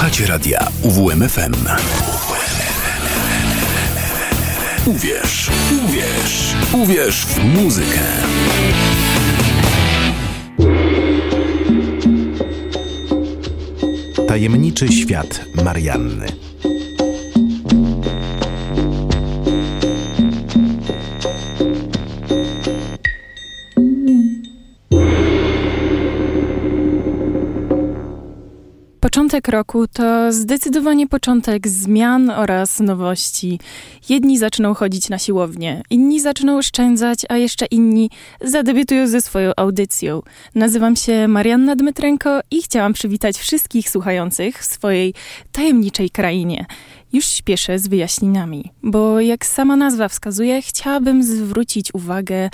Słuchacie radia UWMFM. Uwierz, uwierz, uwierz w muzykę. Tajemniczy świat Marianny. Początek roku to zdecydowanie początek zmian oraz nowości. Jedni zaczną chodzić na siłownię, inni zaczną oszczędzać, a jeszcze inni zadebiutują ze swoją audycją. Nazywam się Marianna Dmytrenko i chciałam przywitać wszystkich słuchających w swojej tajemniczej krainie. Już śpieszę z wyjaśnieniami, bo jak sama nazwa wskazuje, chciałabym zwrócić uwagę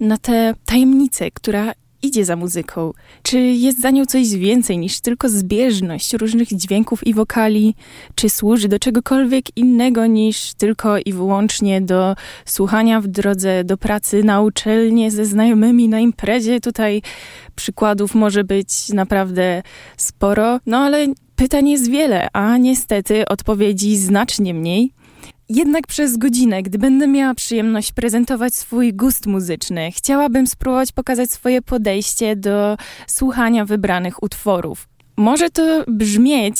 na tę tajemnicę, która idzie za muzyką? Czy jest za nią coś więcej niż tylko zbieżność różnych dźwięków i wokali? Czy służy do czegokolwiek innego niż tylko i wyłącznie do słuchania w drodze do pracy na uczelnię ze znajomymi na imprezie? Tutaj przykładów może być naprawdę sporo, no ale pytań jest wiele, a niestety odpowiedzi znacznie mniej. Jednak przez godzinę, gdy będę miała przyjemność prezentować swój gust muzyczny, chciałabym spróbować pokazać swoje podejście do słuchania wybranych utworów. Może to brzmieć,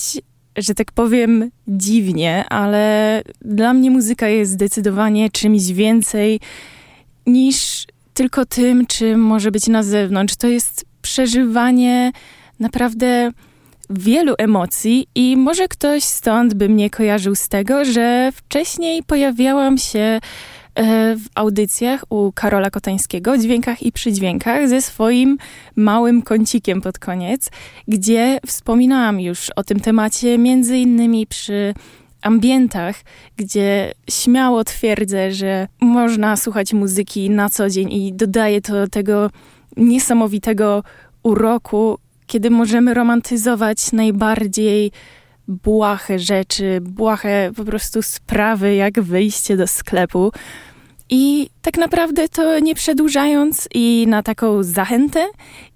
że tak powiem, dziwnie, ale dla mnie muzyka jest zdecydowanie czymś więcej niż tylko tym, czym może być na zewnątrz. To jest przeżywanie naprawdę wielu emocji i może ktoś stąd by mnie kojarzył z tego, że wcześniej pojawiałam się e, w audycjach u Karola Kotańskiego, dźwiękach i przydźwiękach ze swoim małym kącikiem pod koniec, gdzie wspominałam już o tym temacie między innymi przy ambientach, gdzie śmiało twierdzę, że można słuchać muzyki na co dzień i dodaje to tego niesamowitego uroku kiedy możemy romantyzować najbardziej błahe rzeczy, błahe po prostu sprawy, jak wyjście do sklepu. I tak naprawdę to nie przedłużając i na taką zachętę,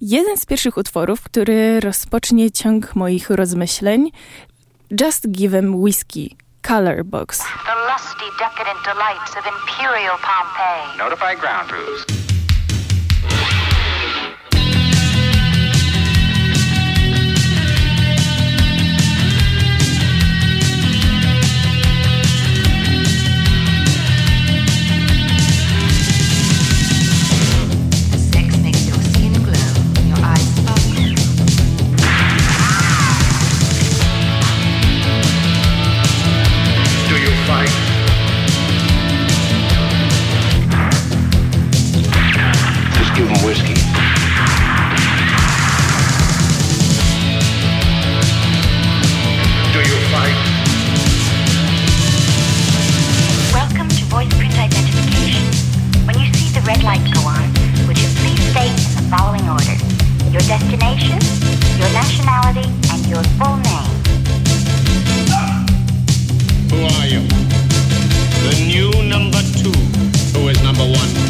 jeden z pierwszych utworów, który rozpocznie ciąg moich rozmyśleń, Just Give 'em Whiskey, Color Box. The lusty, decadent delights of Imperial Pompeii. Notify ground crews. destination, your nationality, and your full name. Who are you? The new number two. Who is number one?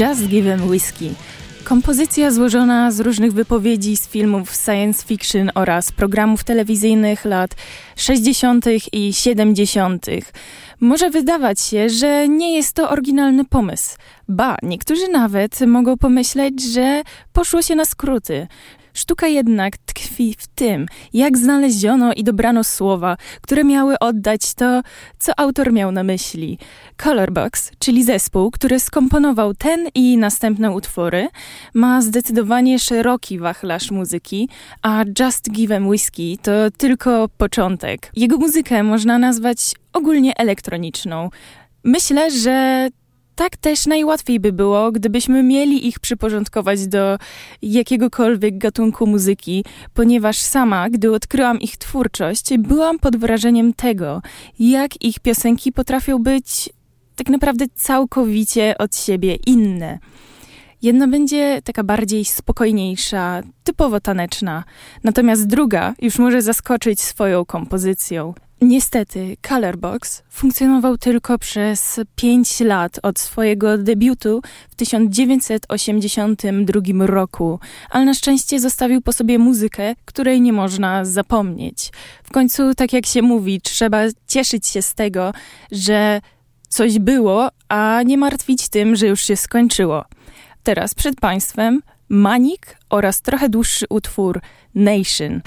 Just Give Em Whiskey. Kompozycja złożona z różnych wypowiedzi z filmów science fiction oraz programów telewizyjnych lat 60. i 70. Może wydawać się, że nie jest to oryginalny pomysł. Ba, niektórzy nawet mogą pomyśleć, że poszło się na skróty. Sztuka jednak tkwi w tym, jak znaleziono i dobrano słowa, które miały oddać to, co autor miał na myśli. Colorbox, czyli zespół, który skomponował ten i następne utwory, ma zdecydowanie szeroki wachlarz muzyki, a Just Give Em Whiskey to tylko początek. Jego muzykę można nazwać ogólnie elektroniczną. Myślę, że tak też najłatwiej by było, gdybyśmy mieli ich przyporządkować do jakiegokolwiek gatunku muzyki, ponieważ sama, gdy odkryłam ich twórczość, byłam pod wrażeniem tego, jak ich piosenki potrafią być tak naprawdę całkowicie od siebie inne. Jedna będzie taka bardziej spokojniejsza, typowo taneczna, natomiast druga już może zaskoczyć swoją kompozycją. Niestety, Colorbox funkcjonował tylko przez 5 lat od swojego debiutu w 1982 roku, ale na szczęście zostawił po sobie muzykę, której nie można zapomnieć. W końcu, tak jak się mówi, trzeba cieszyć się z tego, że coś było, a nie martwić tym, że już się skończyło. Teraz przed Państwem Manik oraz trochę dłuższy utwór Nation.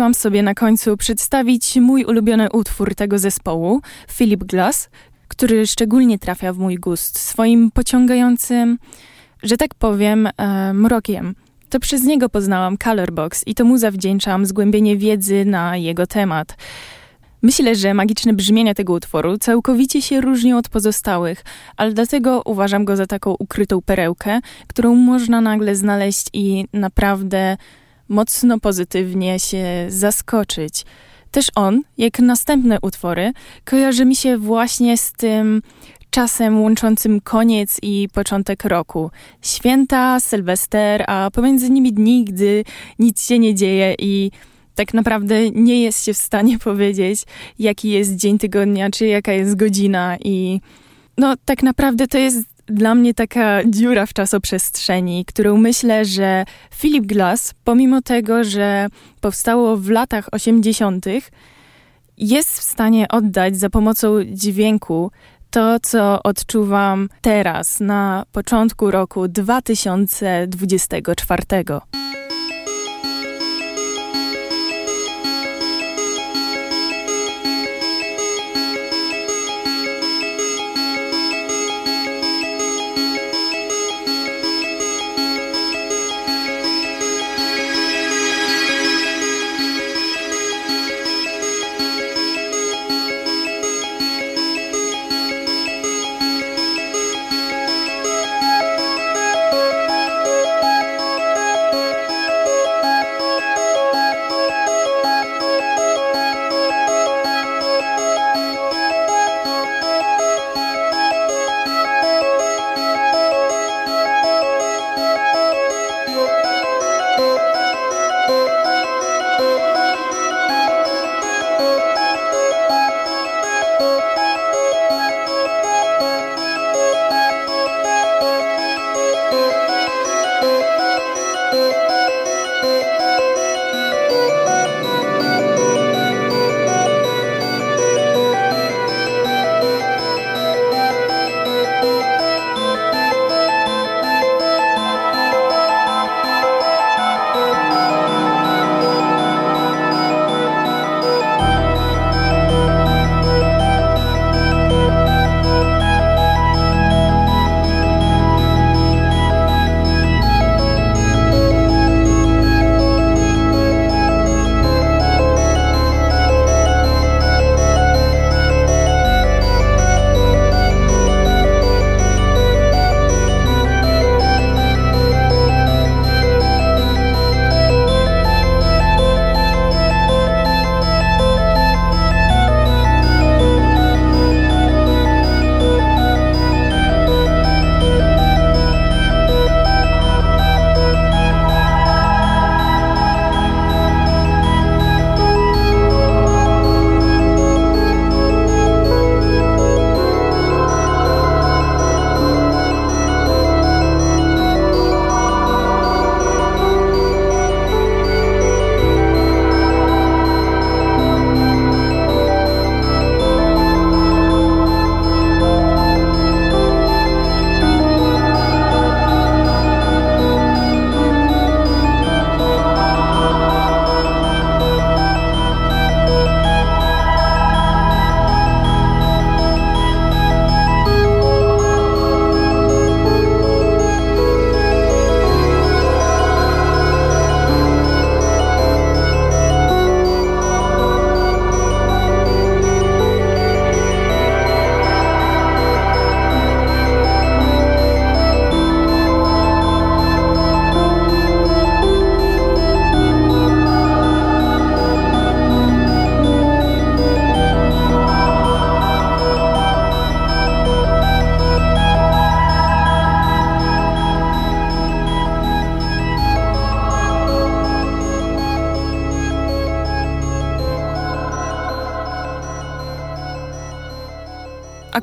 Pozwoliłam sobie na końcu przedstawić mój ulubiony utwór tego zespołu, Philip Glass, który szczególnie trafia w mój gust swoim pociągającym, że tak powiem, e, mrokiem. To przez niego poznałam Colorbox i to mu zawdzięczam zgłębienie wiedzy na jego temat. Myślę, że magiczne brzmienia tego utworu całkowicie się różnią od pozostałych, ale dlatego uważam go za taką ukrytą perełkę, którą można nagle znaleźć i naprawdę mocno pozytywnie się zaskoczyć. Też on, jak następne utwory, kojarzy mi się właśnie z tym czasem łączącym koniec i początek roku. Święta, Sylwester, a pomiędzy nimi dni, gdy nic się nie dzieje i tak naprawdę nie jest się w stanie powiedzieć, jaki jest dzień tygodnia, czy jaka jest godzina i no tak naprawdę to jest dla mnie taka dziura w czasoprzestrzeni, którą myślę, że Philip Glass, pomimo tego, że powstało w latach 80., jest w stanie oddać za pomocą dźwięku to, co odczuwam teraz, na początku roku 2024.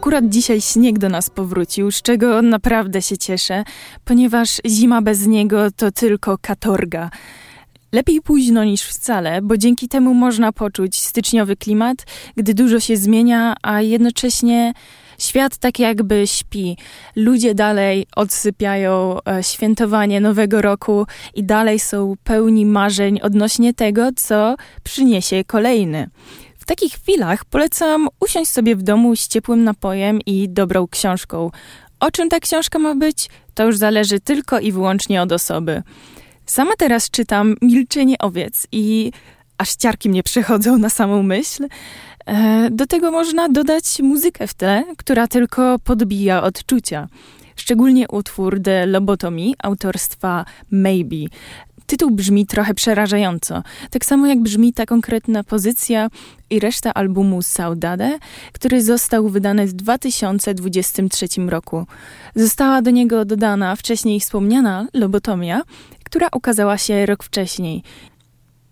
Akurat dzisiaj śnieg do nas powrócił, z czego naprawdę się cieszę, ponieważ zima bez niego to tylko katorga. Lepiej późno niż wcale, bo dzięki temu można poczuć styczniowy klimat, gdy dużo się zmienia, a jednocześnie świat tak jakby śpi. Ludzie dalej odsypiają e, świętowanie Nowego Roku i dalej są pełni marzeń odnośnie tego, co przyniesie kolejny. Takich chwilach polecam usiąść sobie w domu z ciepłym napojem i dobrą książką. O czym ta książka ma być, to już zależy tylko i wyłącznie od osoby. Sama teraz czytam Milczenie owiec i aż ciarki mnie przechodzą na samą myśl. E, do tego można dodać muzykę w tle, która tylko podbija odczucia. Szczególnie utwór The Lobotomy autorstwa Maybe. Tytuł brzmi trochę przerażająco, tak samo jak brzmi ta konkretna pozycja i reszta albumu Saudade, który został wydany w 2023 roku. Została do niego dodana wcześniej wspomniana lobotomia, która ukazała się rok wcześniej.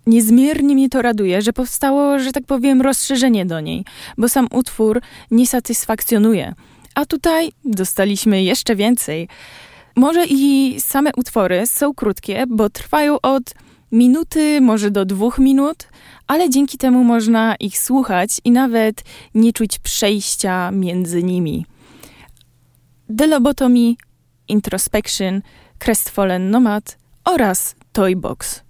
Niezmiernie mnie to raduje, że powstało, że tak powiem, rozszerzenie do niej, bo sam utwór nie satysfakcjonuje. A tutaj dostaliśmy jeszcze więcej. Może i same utwory są krótkie, bo trwają od minuty, może do dwóch minut, ale dzięki temu można ich słuchać i nawet nie czuć przejścia między nimi. The Lobotomy, Introspection, Crestfallen Nomad oraz Toybox.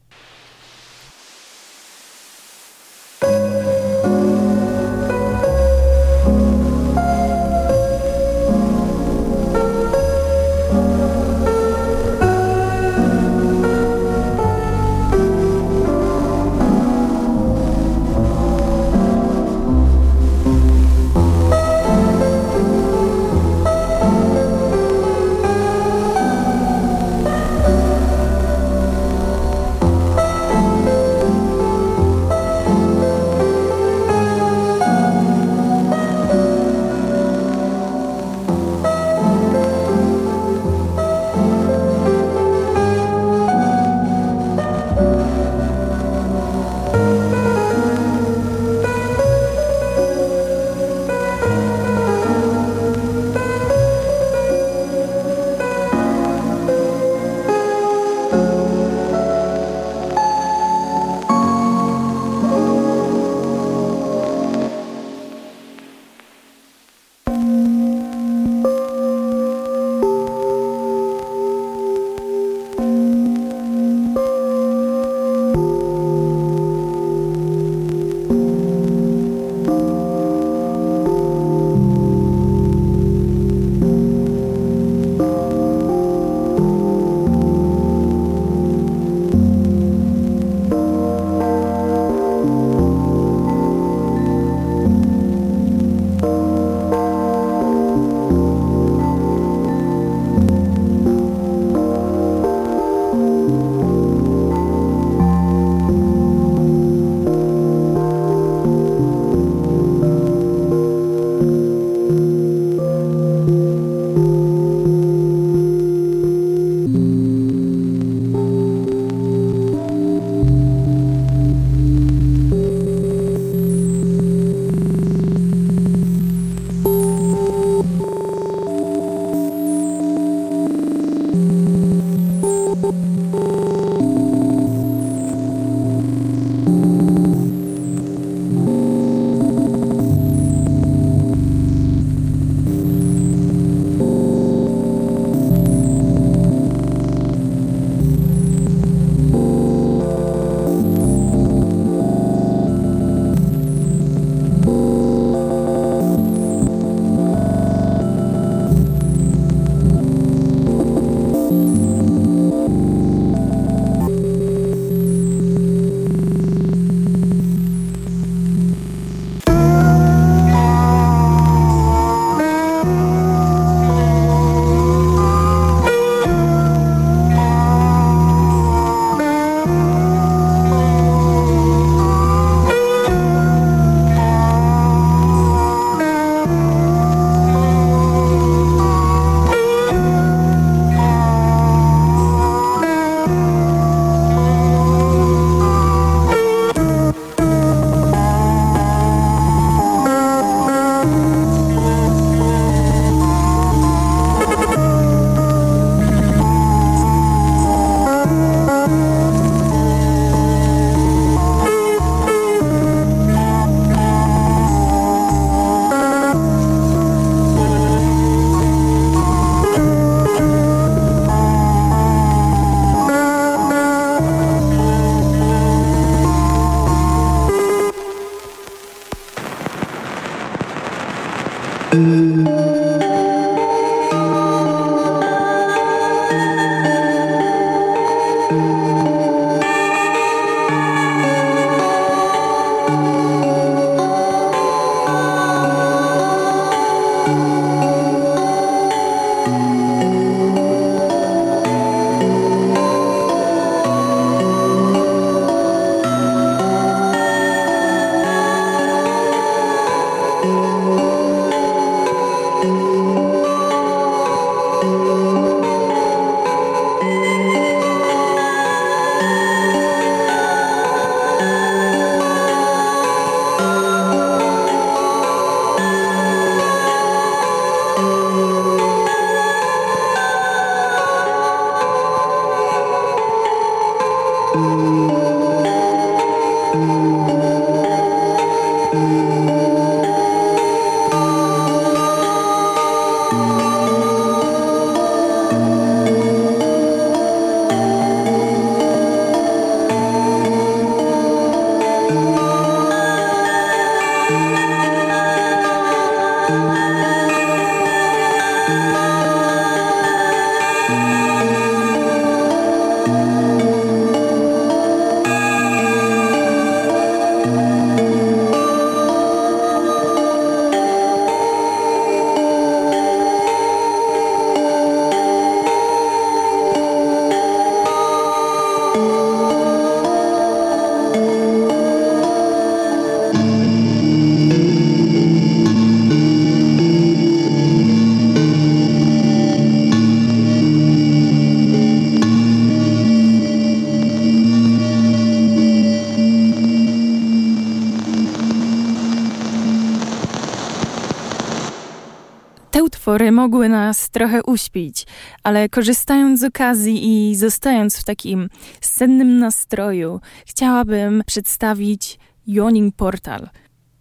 Mogły nas trochę uśpić, ale korzystając z okazji i zostając w takim sennym nastroju, chciałabym przedstawić Yawning Portal.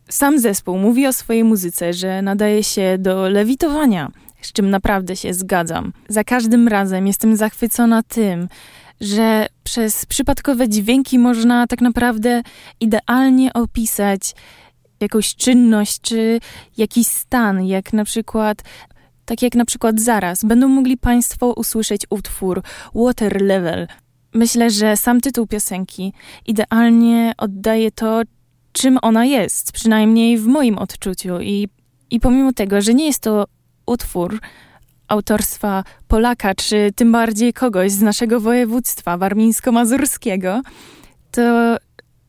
Sam zespół mówi o swojej muzyce, że nadaje się do lewitowania, z czym naprawdę się zgadzam. Za każdym razem jestem zachwycona tym, że przez przypadkowe dźwięki można tak naprawdę idealnie opisać jakąś czynność czy jakiś stan, jak na przykład tak jak na przykład zaraz będą mogli Państwo usłyszeć utwór Water Level. Myślę, że sam tytuł piosenki idealnie oddaje to, czym ona jest, przynajmniej w moim odczuciu. I, i pomimo tego, że nie jest to utwór autorstwa Polaka, czy tym bardziej kogoś z naszego województwa warmińsko-mazurskiego, to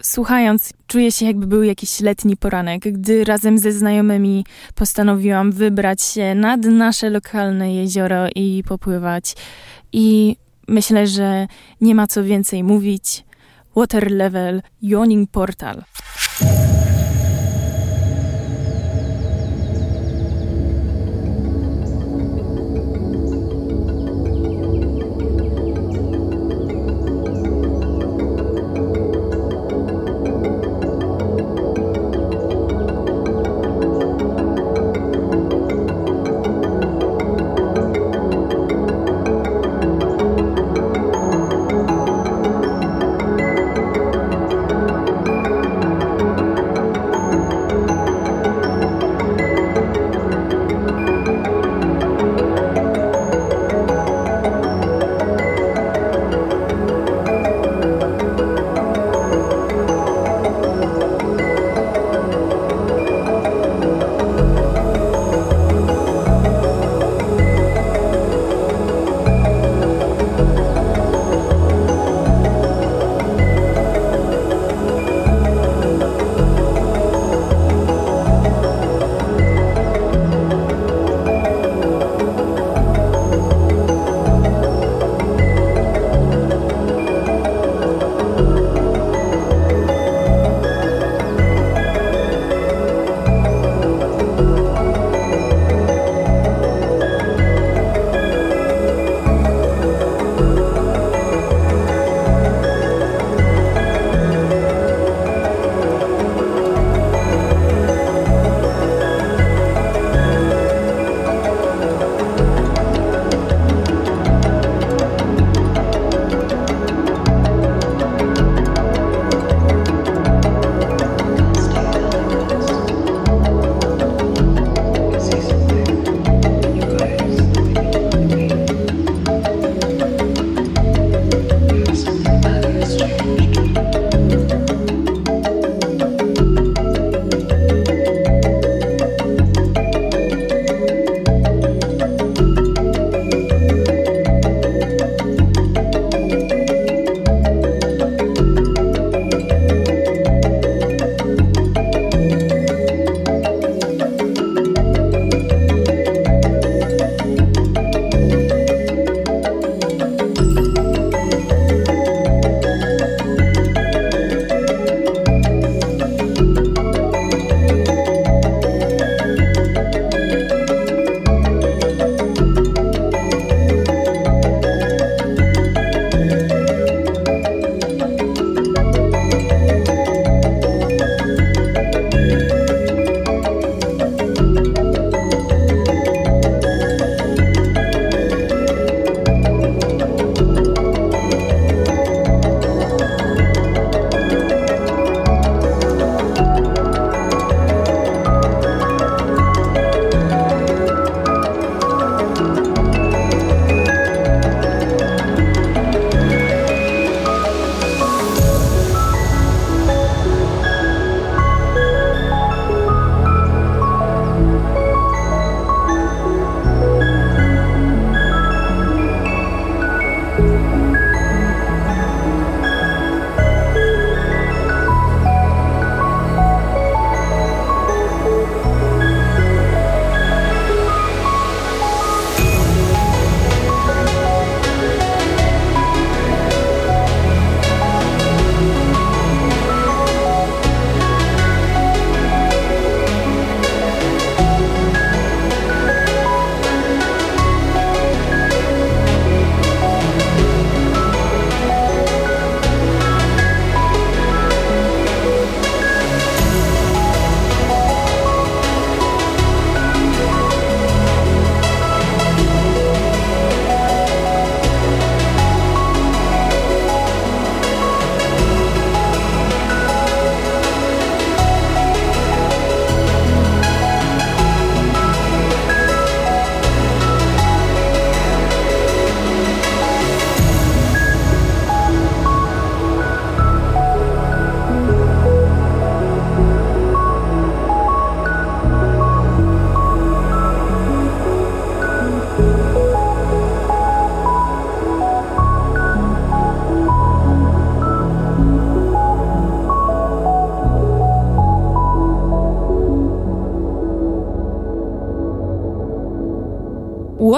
słuchając, czuję się jakby był jakiś letni poranek, gdy razem ze znajomymi postanowiłam wybrać się nad nasze lokalne jezioro i popływać. I myślę, że nie ma co więcej mówić. Water Level Yawning Portal.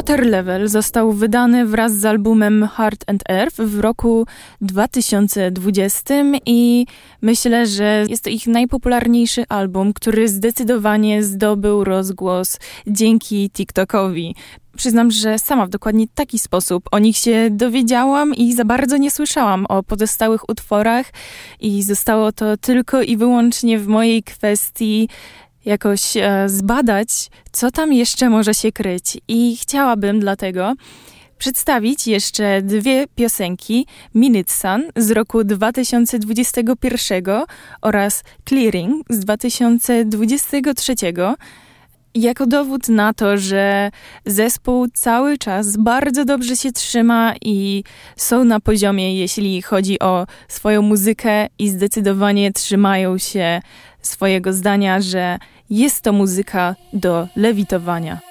Water Level został wydany wraz z albumem Heart and Earth w roku 2020 i myślę, że jest to ich najpopularniejszy album, który zdecydowanie zdobył rozgłos dzięki TikTokowi. Przyznam, że sama w dokładnie taki sposób o nich się dowiedziałam i za bardzo nie słyszałam o pozostałych utworach i zostało to tylko i wyłącznie w mojej kwestii jakoś e, zbadać, co tam jeszcze może się kryć. I chciałabym dlatego przedstawić jeszcze dwie piosenki Minute Sun z roku 2021 oraz Clearing z 2023 jako dowód na to, że zespół cały czas bardzo dobrze się trzyma i są na poziomie, jeśli chodzi o swoją muzykę i zdecydowanie trzymają się swojego zdania, że jest to muzyka do lewitowania.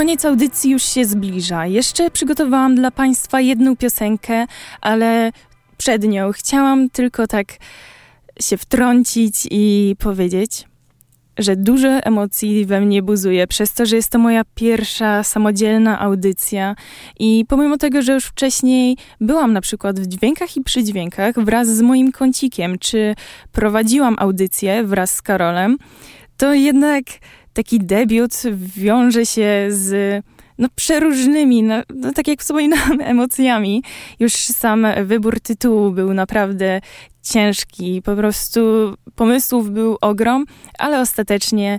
Koniec audycji już się zbliża. Jeszcze przygotowałam dla Państwa jedną piosenkę, ale przed nią chciałam tylko tak się wtrącić i powiedzieć, że dużo emocji we mnie buzuje, przez to, że jest to moja pierwsza samodzielna audycja. I pomimo tego, że już wcześniej byłam na przykład w dźwiękach i przydźwiękach wraz z moim kącikiem, czy prowadziłam audycję wraz z Karolem, to jednak taki debiut wiąże się z no, przeróżnymi, no, no, tak jak wspominałam, emocjami. Już sam wybór tytułu był naprawdę ciężki. Po prostu pomysłów był ogrom, ale ostatecznie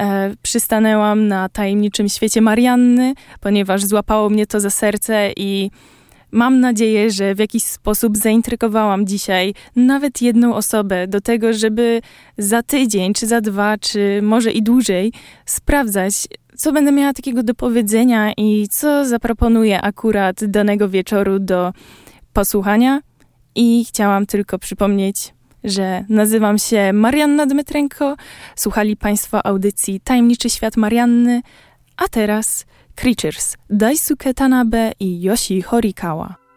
e, przystanęłam na tajemniczym świecie Marianny, ponieważ złapało mnie to za serce i Mam nadzieję, że w jakiś sposób zaintrygowałam dzisiaj nawet jedną osobę do tego, żeby za tydzień, czy za dwa, czy może i dłużej sprawdzać, co będę miała takiego do powiedzenia i co zaproponuję akurat danego wieczoru do posłuchania. I chciałam tylko przypomnieć, że nazywam się Marianna Dmytrenko. Słuchali Państwo audycji Tajemniczy Świat Marianny, a teraz Creatures, Daisuke Tanabe i Yoshi Horikawa.